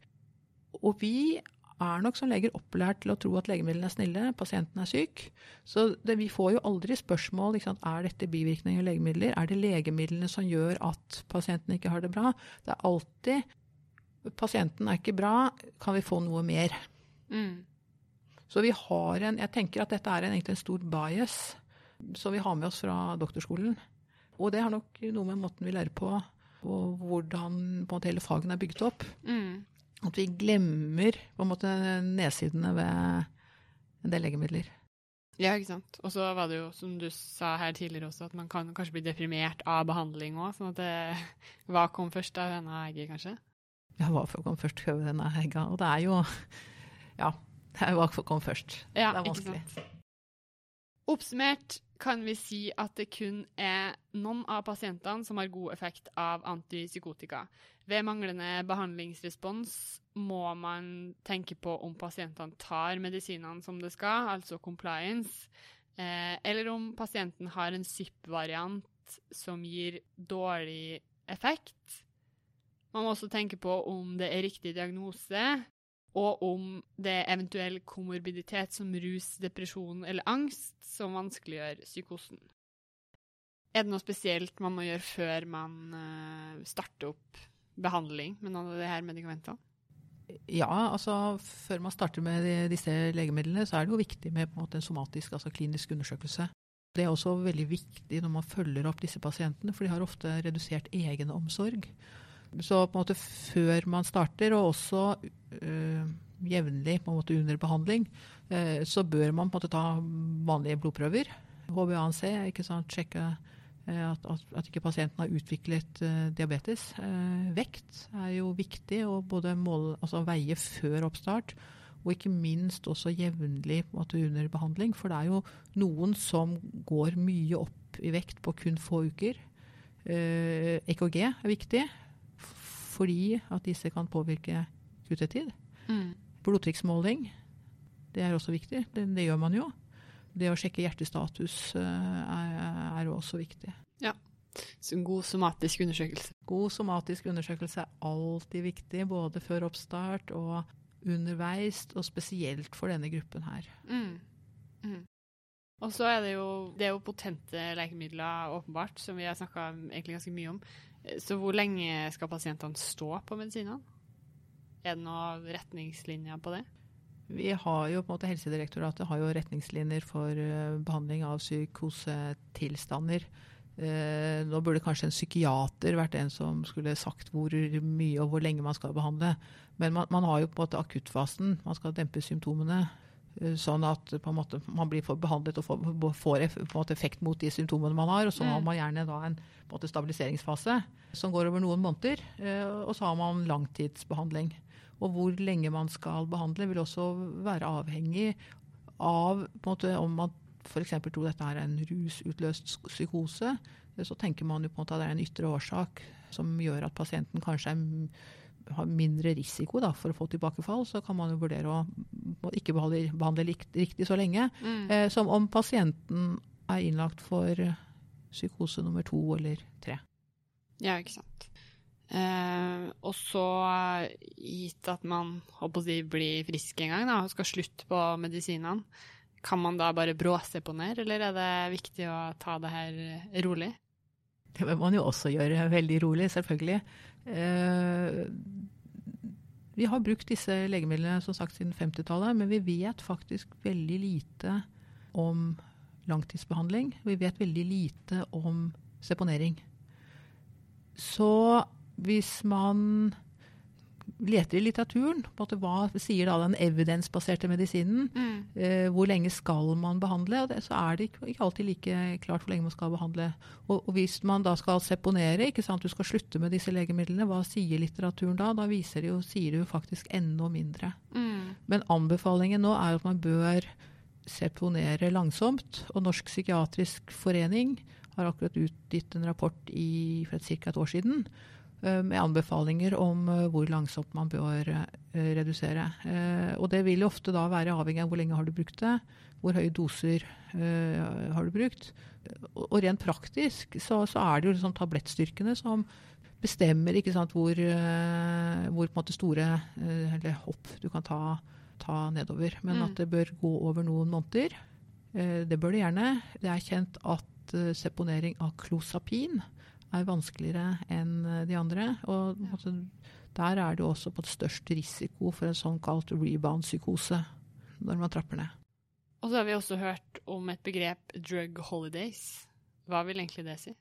Og vi er nok som leger opplært til å tro at legemidlene er snille, pasienten er syk. Så det, vi får jo aldri spørsmål ikke sant? er dette bivirkninger av legemidler. Er det legemidlene som gjør at pasienten ikke har det bra? Det er alltid pasienten er ikke bra, kan vi få noe mer? Mm. Så vi har en, jeg tenker at dette er en, egentlig en stor bias som vi har med oss fra doktorskolen. Og det har nok noe med måten vi lærer på, og hvordan på en måte hele fagene er bygget opp. Mm. At vi glemmer på en måte nedsidene ved en del legemidler. Ja, ikke sant. Og så var det jo, som du sa her tidligere også, at man kan kanskje bli deprimert av behandling òg. Sånn at det Hva kom først av høna og egget, kanskje? Ja, hva kom først? av denne hegga. Og det er jo Ja, det er hva kom først. Ja, Det er vanskelig. Oppsummert kan vi si at det kun er noen av pasientene som har god effekt av antipsykotika. Ved manglende behandlingsrespons må man tenke på om pasientene tar medisinene som det skal, altså compliance, eh, eller om pasienten har en SIP-variant som gir dårlig effekt. Man må også tenke på om det er riktig diagnose, og om det er eventuell komorbiditet som rus, depresjon eller angst som vanskeliggjør psykosen. Er det noe spesielt man må gjøre før man uh, starter opp behandling med noen av her medikamentene? Ja, altså før man starter med disse legemidlene, så er det jo viktig med en, en somatisk, altså klinisk undersøkelse. Det er også veldig viktig når man følger opp disse pasientene, for de har ofte redusert egenomsorg. Så på en måte før man starter, og også øh, jevnlig på en måte under behandling, øh, så bør man på en måte ta vanlige blodprøver. HbA1c, ikke sant, sjekke øh, at, at, ikke pasienten har utviklet diabetes. Vekt er jo viktig å både måle, altså veie før oppstart, og ikke minst også jevnlig under behandling. For det er jo noen som går mye opp i vekt på kun få uker. EKG er viktig fordi at disse kan påvirke QT-tid. Mm. Blodtrykksmåling, det er også viktig. Det, det, gjør man jo. Det å sjekke hjertestatus uh, er, er også viktig. Ja. Så en god somatisk undersøkelse. God somatisk undersøkelse er alltid viktig, både før oppstart og underveis, og spesielt for denne gruppen her. Mm. Mm. Og så er det jo, det er jo potente legemidler, åpenbart, som vi har snakka ganske mye om. Så hvor lenge skal pasientene stå på medisinene? Er det noen retningslinjer på det? Vi har jo på en måte Helsedirektoratet har jo retningslinjer for uh, behandling av psykosetilstander. Eh, nå burde kanskje en psykiater vært en som skulle sagt hvor mye og hvor lenge man skal behandle. Men man, man har jo på en måte akuttfasen. Man skal dempe symptomene. Uh, sånn at måte, man blir behandlet og får, får effekt mot de symptomene man har. Og så mm. har man gjerne da en måte, stabiliseringsfase som går over noen måneder. Eh, og så har man langtidsbehandling. Og hvor lenge man skal behandle, vil også være avhengig av måte, om man f.eks. tror dette er en rusutløst psykose. Så tenker man jo på en måte at det er en ytre årsak som gjør at pasienten kanskje er, har mindre risiko da, for å få tilbakefall. Så kan man jo vurdere å, ikke behandle, behandle riktig så lenge. Mm. Eh, som om pasienten er innlagt for psykose nummer to eller tre. Ja, ikke sant. Eh, og så, gitt at man håper å blir frisk en gang da, og skal slutte på medisinene, kan man da bare bråse eller er det viktig å ta det her rolig? Det må man jo også gjøre veldig rolig, selvfølgelig. Eh, vi har brukt disse legemidlene som sagt siden 50-tallet, men vi vet faktisk veldig lite om langtidsbehandling. Vi vet veldig lite om seponering. Så hvis man leter i litteraturen på at hva sier da den evidensbaserte medisinen, mm. eh, hvor lenge skal man behandle, og det, så er det ikke, ikke, alltid like klart hvor lenge man skal behandle. Og, og, hvis man da skal seponere, ikke sant, du skal slutte med disse legemidlene, hva sier litteraturen da? Da viser det jo, sier det jo faktisk enda mindre. Mm. Men anbefalingen nå er at man bør seponere langsomt. Og Norsk psykiatrisk forening har akkurat utgitt en rapport i, for ca. et år siden med anbefalinger om eh, hvor langsomt man bør eh, redusere. Og det vil ofte da være avhengig av hvor lenge har du brukt det, hvor høye doser har du brukt. Og rent praktisk så, så er det jo liksom tablettstyrkene som bestemmer sant, hvor, hvor store hopp du kan ta ta nedover. Men mm. at det bør gå over noen måneder. Eh, det bør det gjerne. Det er kjent at eh, seponering av klosapin er vanskeligere enn eh, de andre. Og altså, der er det også på størst risiko for en sånn kalt rebound-psykose når man trapper ned. Og så har vi også hørt om et begrep 'drug holidays'. Hva vil egentlig det si?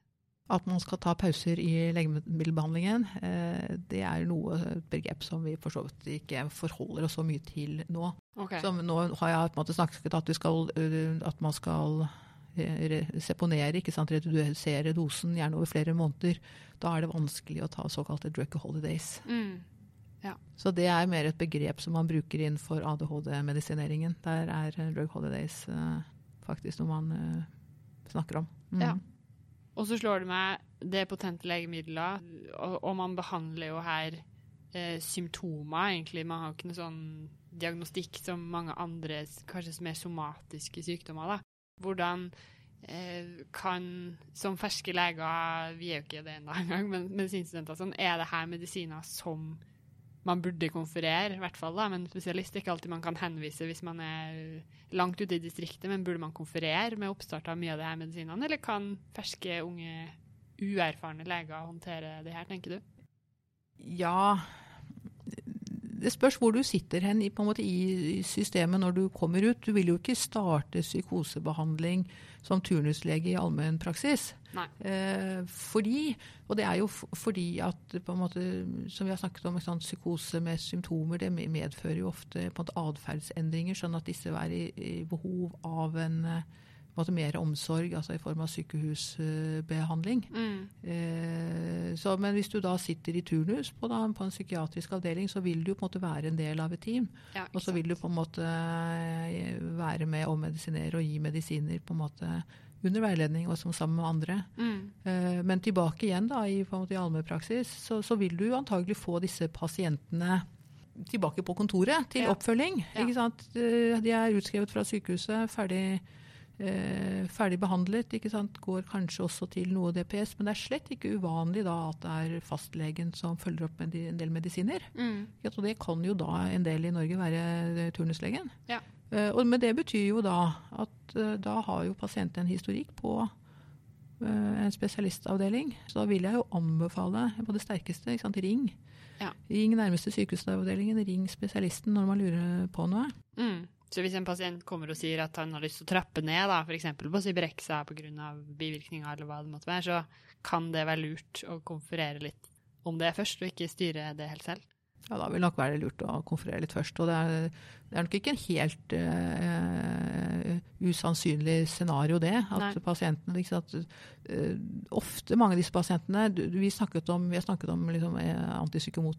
At man skal ta pauser i legemiddelbehandlingen, eh, det er noe begrep som vi for så vidt ikke forholder oss så mye til nå. Okay. Så nå har jeg på en måte snakket at, skal, eh, at man skal seponere, ikke sant, redusere dosen, gjerne over flere måneder. Da er det vanskelig å ta såkalte drug holidays. Mm. Ja. Så det er mer et begrep som man bruker innenfor ADHD-medisineringen. Der er drug holidays faktisk noe man snakker om. Mm. Ja. Og så slår det meg det potente legemidler, og, og man behandler jo her eh, symptomer, egentlig. Man har ikke noe sånn diagnostikk som mange andre, kanskje mer somatiske sykdommer. da. Hvordan eh, kan, som ferske leger, vi er jo ikke det ennå engang, men medisinstudenter sånn, er det her medisiner som man burde konferere, i hvert fall da, men spesialist. Er ikke alltid man kan henvise hvis man er langt ute i distriktet, men burde man konferere med oppstart av mye av de her medisinene, eller kan ferske, unge, uerfarne leger håndtere det her, tenker du? Ja, det spørs hvor du sitter hen i, måte, i, systemet når du kommer ut. Du vil jo ikke starte psykosebehandling som turnuslege i allmennpraksis. Eh, fordi, og det er jo fordi at måte, som vi har snakket om, sånn, psykose med symptomer det medfører jo ofte på en atferdsendringer, sånn at disse er i, i behov av en måte, mer omsorg, altså i form av sykehusbehandling. Mm. Eh, så, men hvis du da sitter i turnus på, da, på, en psykiatrisk avdeling, så vil du på en måte være en del av et team. Ja, og så vil du på en måte eh, være med å medisinere og gi medisiner på en måte under veiledning og som sammen med andre. Mm. Eh, men tilbake igjen da, i, på måte, i allmennpraksis, så, så vil du antagelig få disse pasientene tilbake på kontoret til ja. oppfølging. Ja. Eh, de er utskrevet fra sykehuset, ferdig eh, ferdig behandlet. ikke sant? Går kanskje også til noe DPS, men det er slett ikke uvanlig da at det er fastlegen som følger opp med en del medisiner. Mm. Ja, det kan jo da en del i Norge være eh, turnuslegen. Ja. Eh, og, men det betyr jo da at eh, da har jo pasienten en historikk på eh, en spesialistavdeling. Så da vil jeg jo anbefale på det sterkeste ikke sant, ring. Ja. Ring nærmeste sykehusavdelingen, ring spesialisten når man lurer på noe. Mm. Så hvis en pasient kommer og sier at han har lyst til å trappe ned, da, f.eks. på Cybrexa pga. bivirkninger eller hva det måtte være, så kan det være lurt å konferere litt om det først, og ikke styre det helt selv. Ja, da vil nok være lurt å konferere litt først. Og det er, det er nok ikke en helt uh, usannsynlig scenario, det. At Nei. pasientene liksom, at, uh, Ofte mange av disse pasientene Vi, om, vi har snakket om liksom, antipsykomot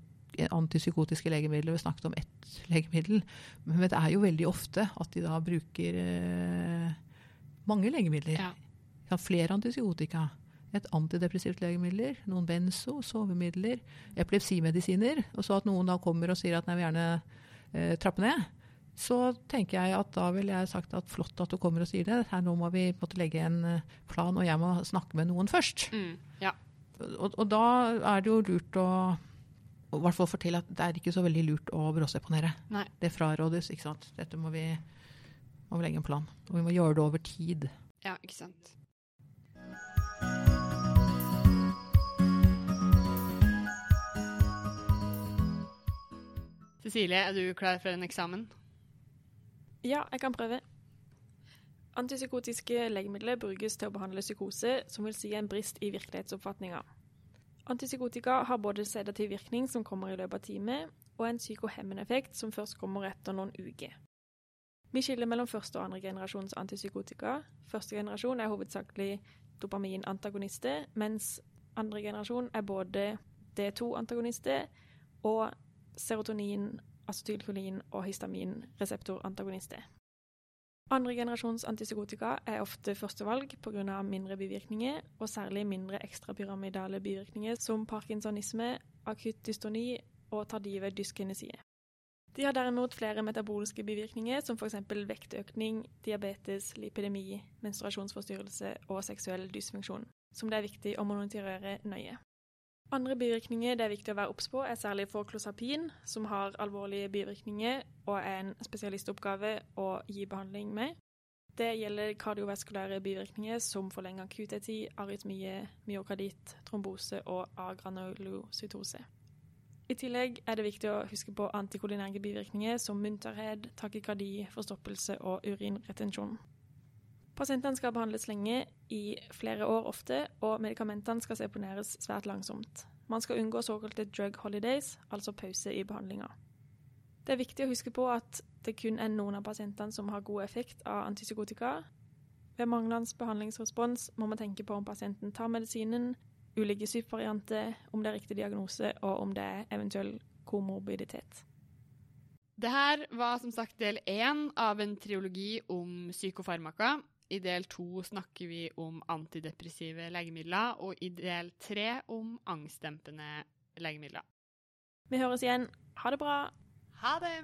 antipsykotiske legemidler. Vi snakket om ett legemiddel. Men det er jo veldig ofte at de da bruker eh, mange legemidler. Ja. Flere antipsykotika. Et antidepressivt legemiddel, noen benzo, sovemidler, epilepsimedisiner. Og så at noen da kommer og sier at nei, vil gjerne eh, trappe ned. Så tenker jeg at da ville jeg sagt at flott at du kommer og sier det. Her nå må vi måtte legge en eh, plan, og jeg må snakke med noen først. Mm, ja. og, og da er det jo lurt å i hvert fall fortelle at det er ikke så veldig lurt å bråseponere. Nei. Det frarådes. ikke sant? Dette må vi, må vi legge en plan. Og vi må gjøre det over tid. Ja, ikke sant. Cecilie, er du klar for en eksamen? Ja, jeg kan prøve. Antipsykotiske legemidler brukes til å behandle psykose, som vil si en brist i virkelighetsoppfatninga. Antipsykotika har både sedativ virkning, som kommer i løpet av time, og en psykohemmende effekt, som først kommer etter noen uker. Vi skiller mellom første og andre generasjons antipsykotika. Første generasjon er hovedsakelig dopaminantagonister, mens andre generasjon er både D2-antagonister og serotonin, acetylkolin og histaminreseptorantagonister. Andre generasjons antipsykotika er ofte førstevalg pga. mindre bivirkninger, og særlig mindre ekstrapyramidale bivirkninger som parkinsonisme, akutt dystoni og tardive dyskinesie. De har derimot flere metaboliske bivirkninger, som f.eks. vektøkning, diabetes, lipidemi, menstruasjonsforstyrrelse og seksuell dysfunksjon, som det er viktig å monitorere nøye. Andre bivirkninger det er viktig å være obs på, er særlig for klosapin, som har alvorlige bivirkninger og er en spesialistoppgave å gi behandling med. Det gjelder kardiovaskulære bivirkninger som forlenga QT10, arytmie, myokarditt, trombose og agranulocytose. I tillegg er det viktig å huske på antikolinære bivirkninger som munterhet, takykardi, forstoppelse og urinretensjon. Pasientene skal behandles lenge, i flere år ofte, og medikamentene skal seponeres svært langsomt. Man skal unngå såkalte drug holidays, altså pause i behandlinga. Det er viktig å huske på at det kun er noen av pasientene som har god effekt av antipsykotika. Ved manglende behandlingsrespons må man tenke på om pasienten tar medisinen, ulike supervarianter, om det er riktig diagnose, og om det er eventuell komorbiditet. Det her var som sagt del én av en triologi om psykofarmaka. I del to snakker vi om antidepressive legemidler, og i del tre om angstdempende legemidler. Vi høres igjen. Ha det bra. Ha det!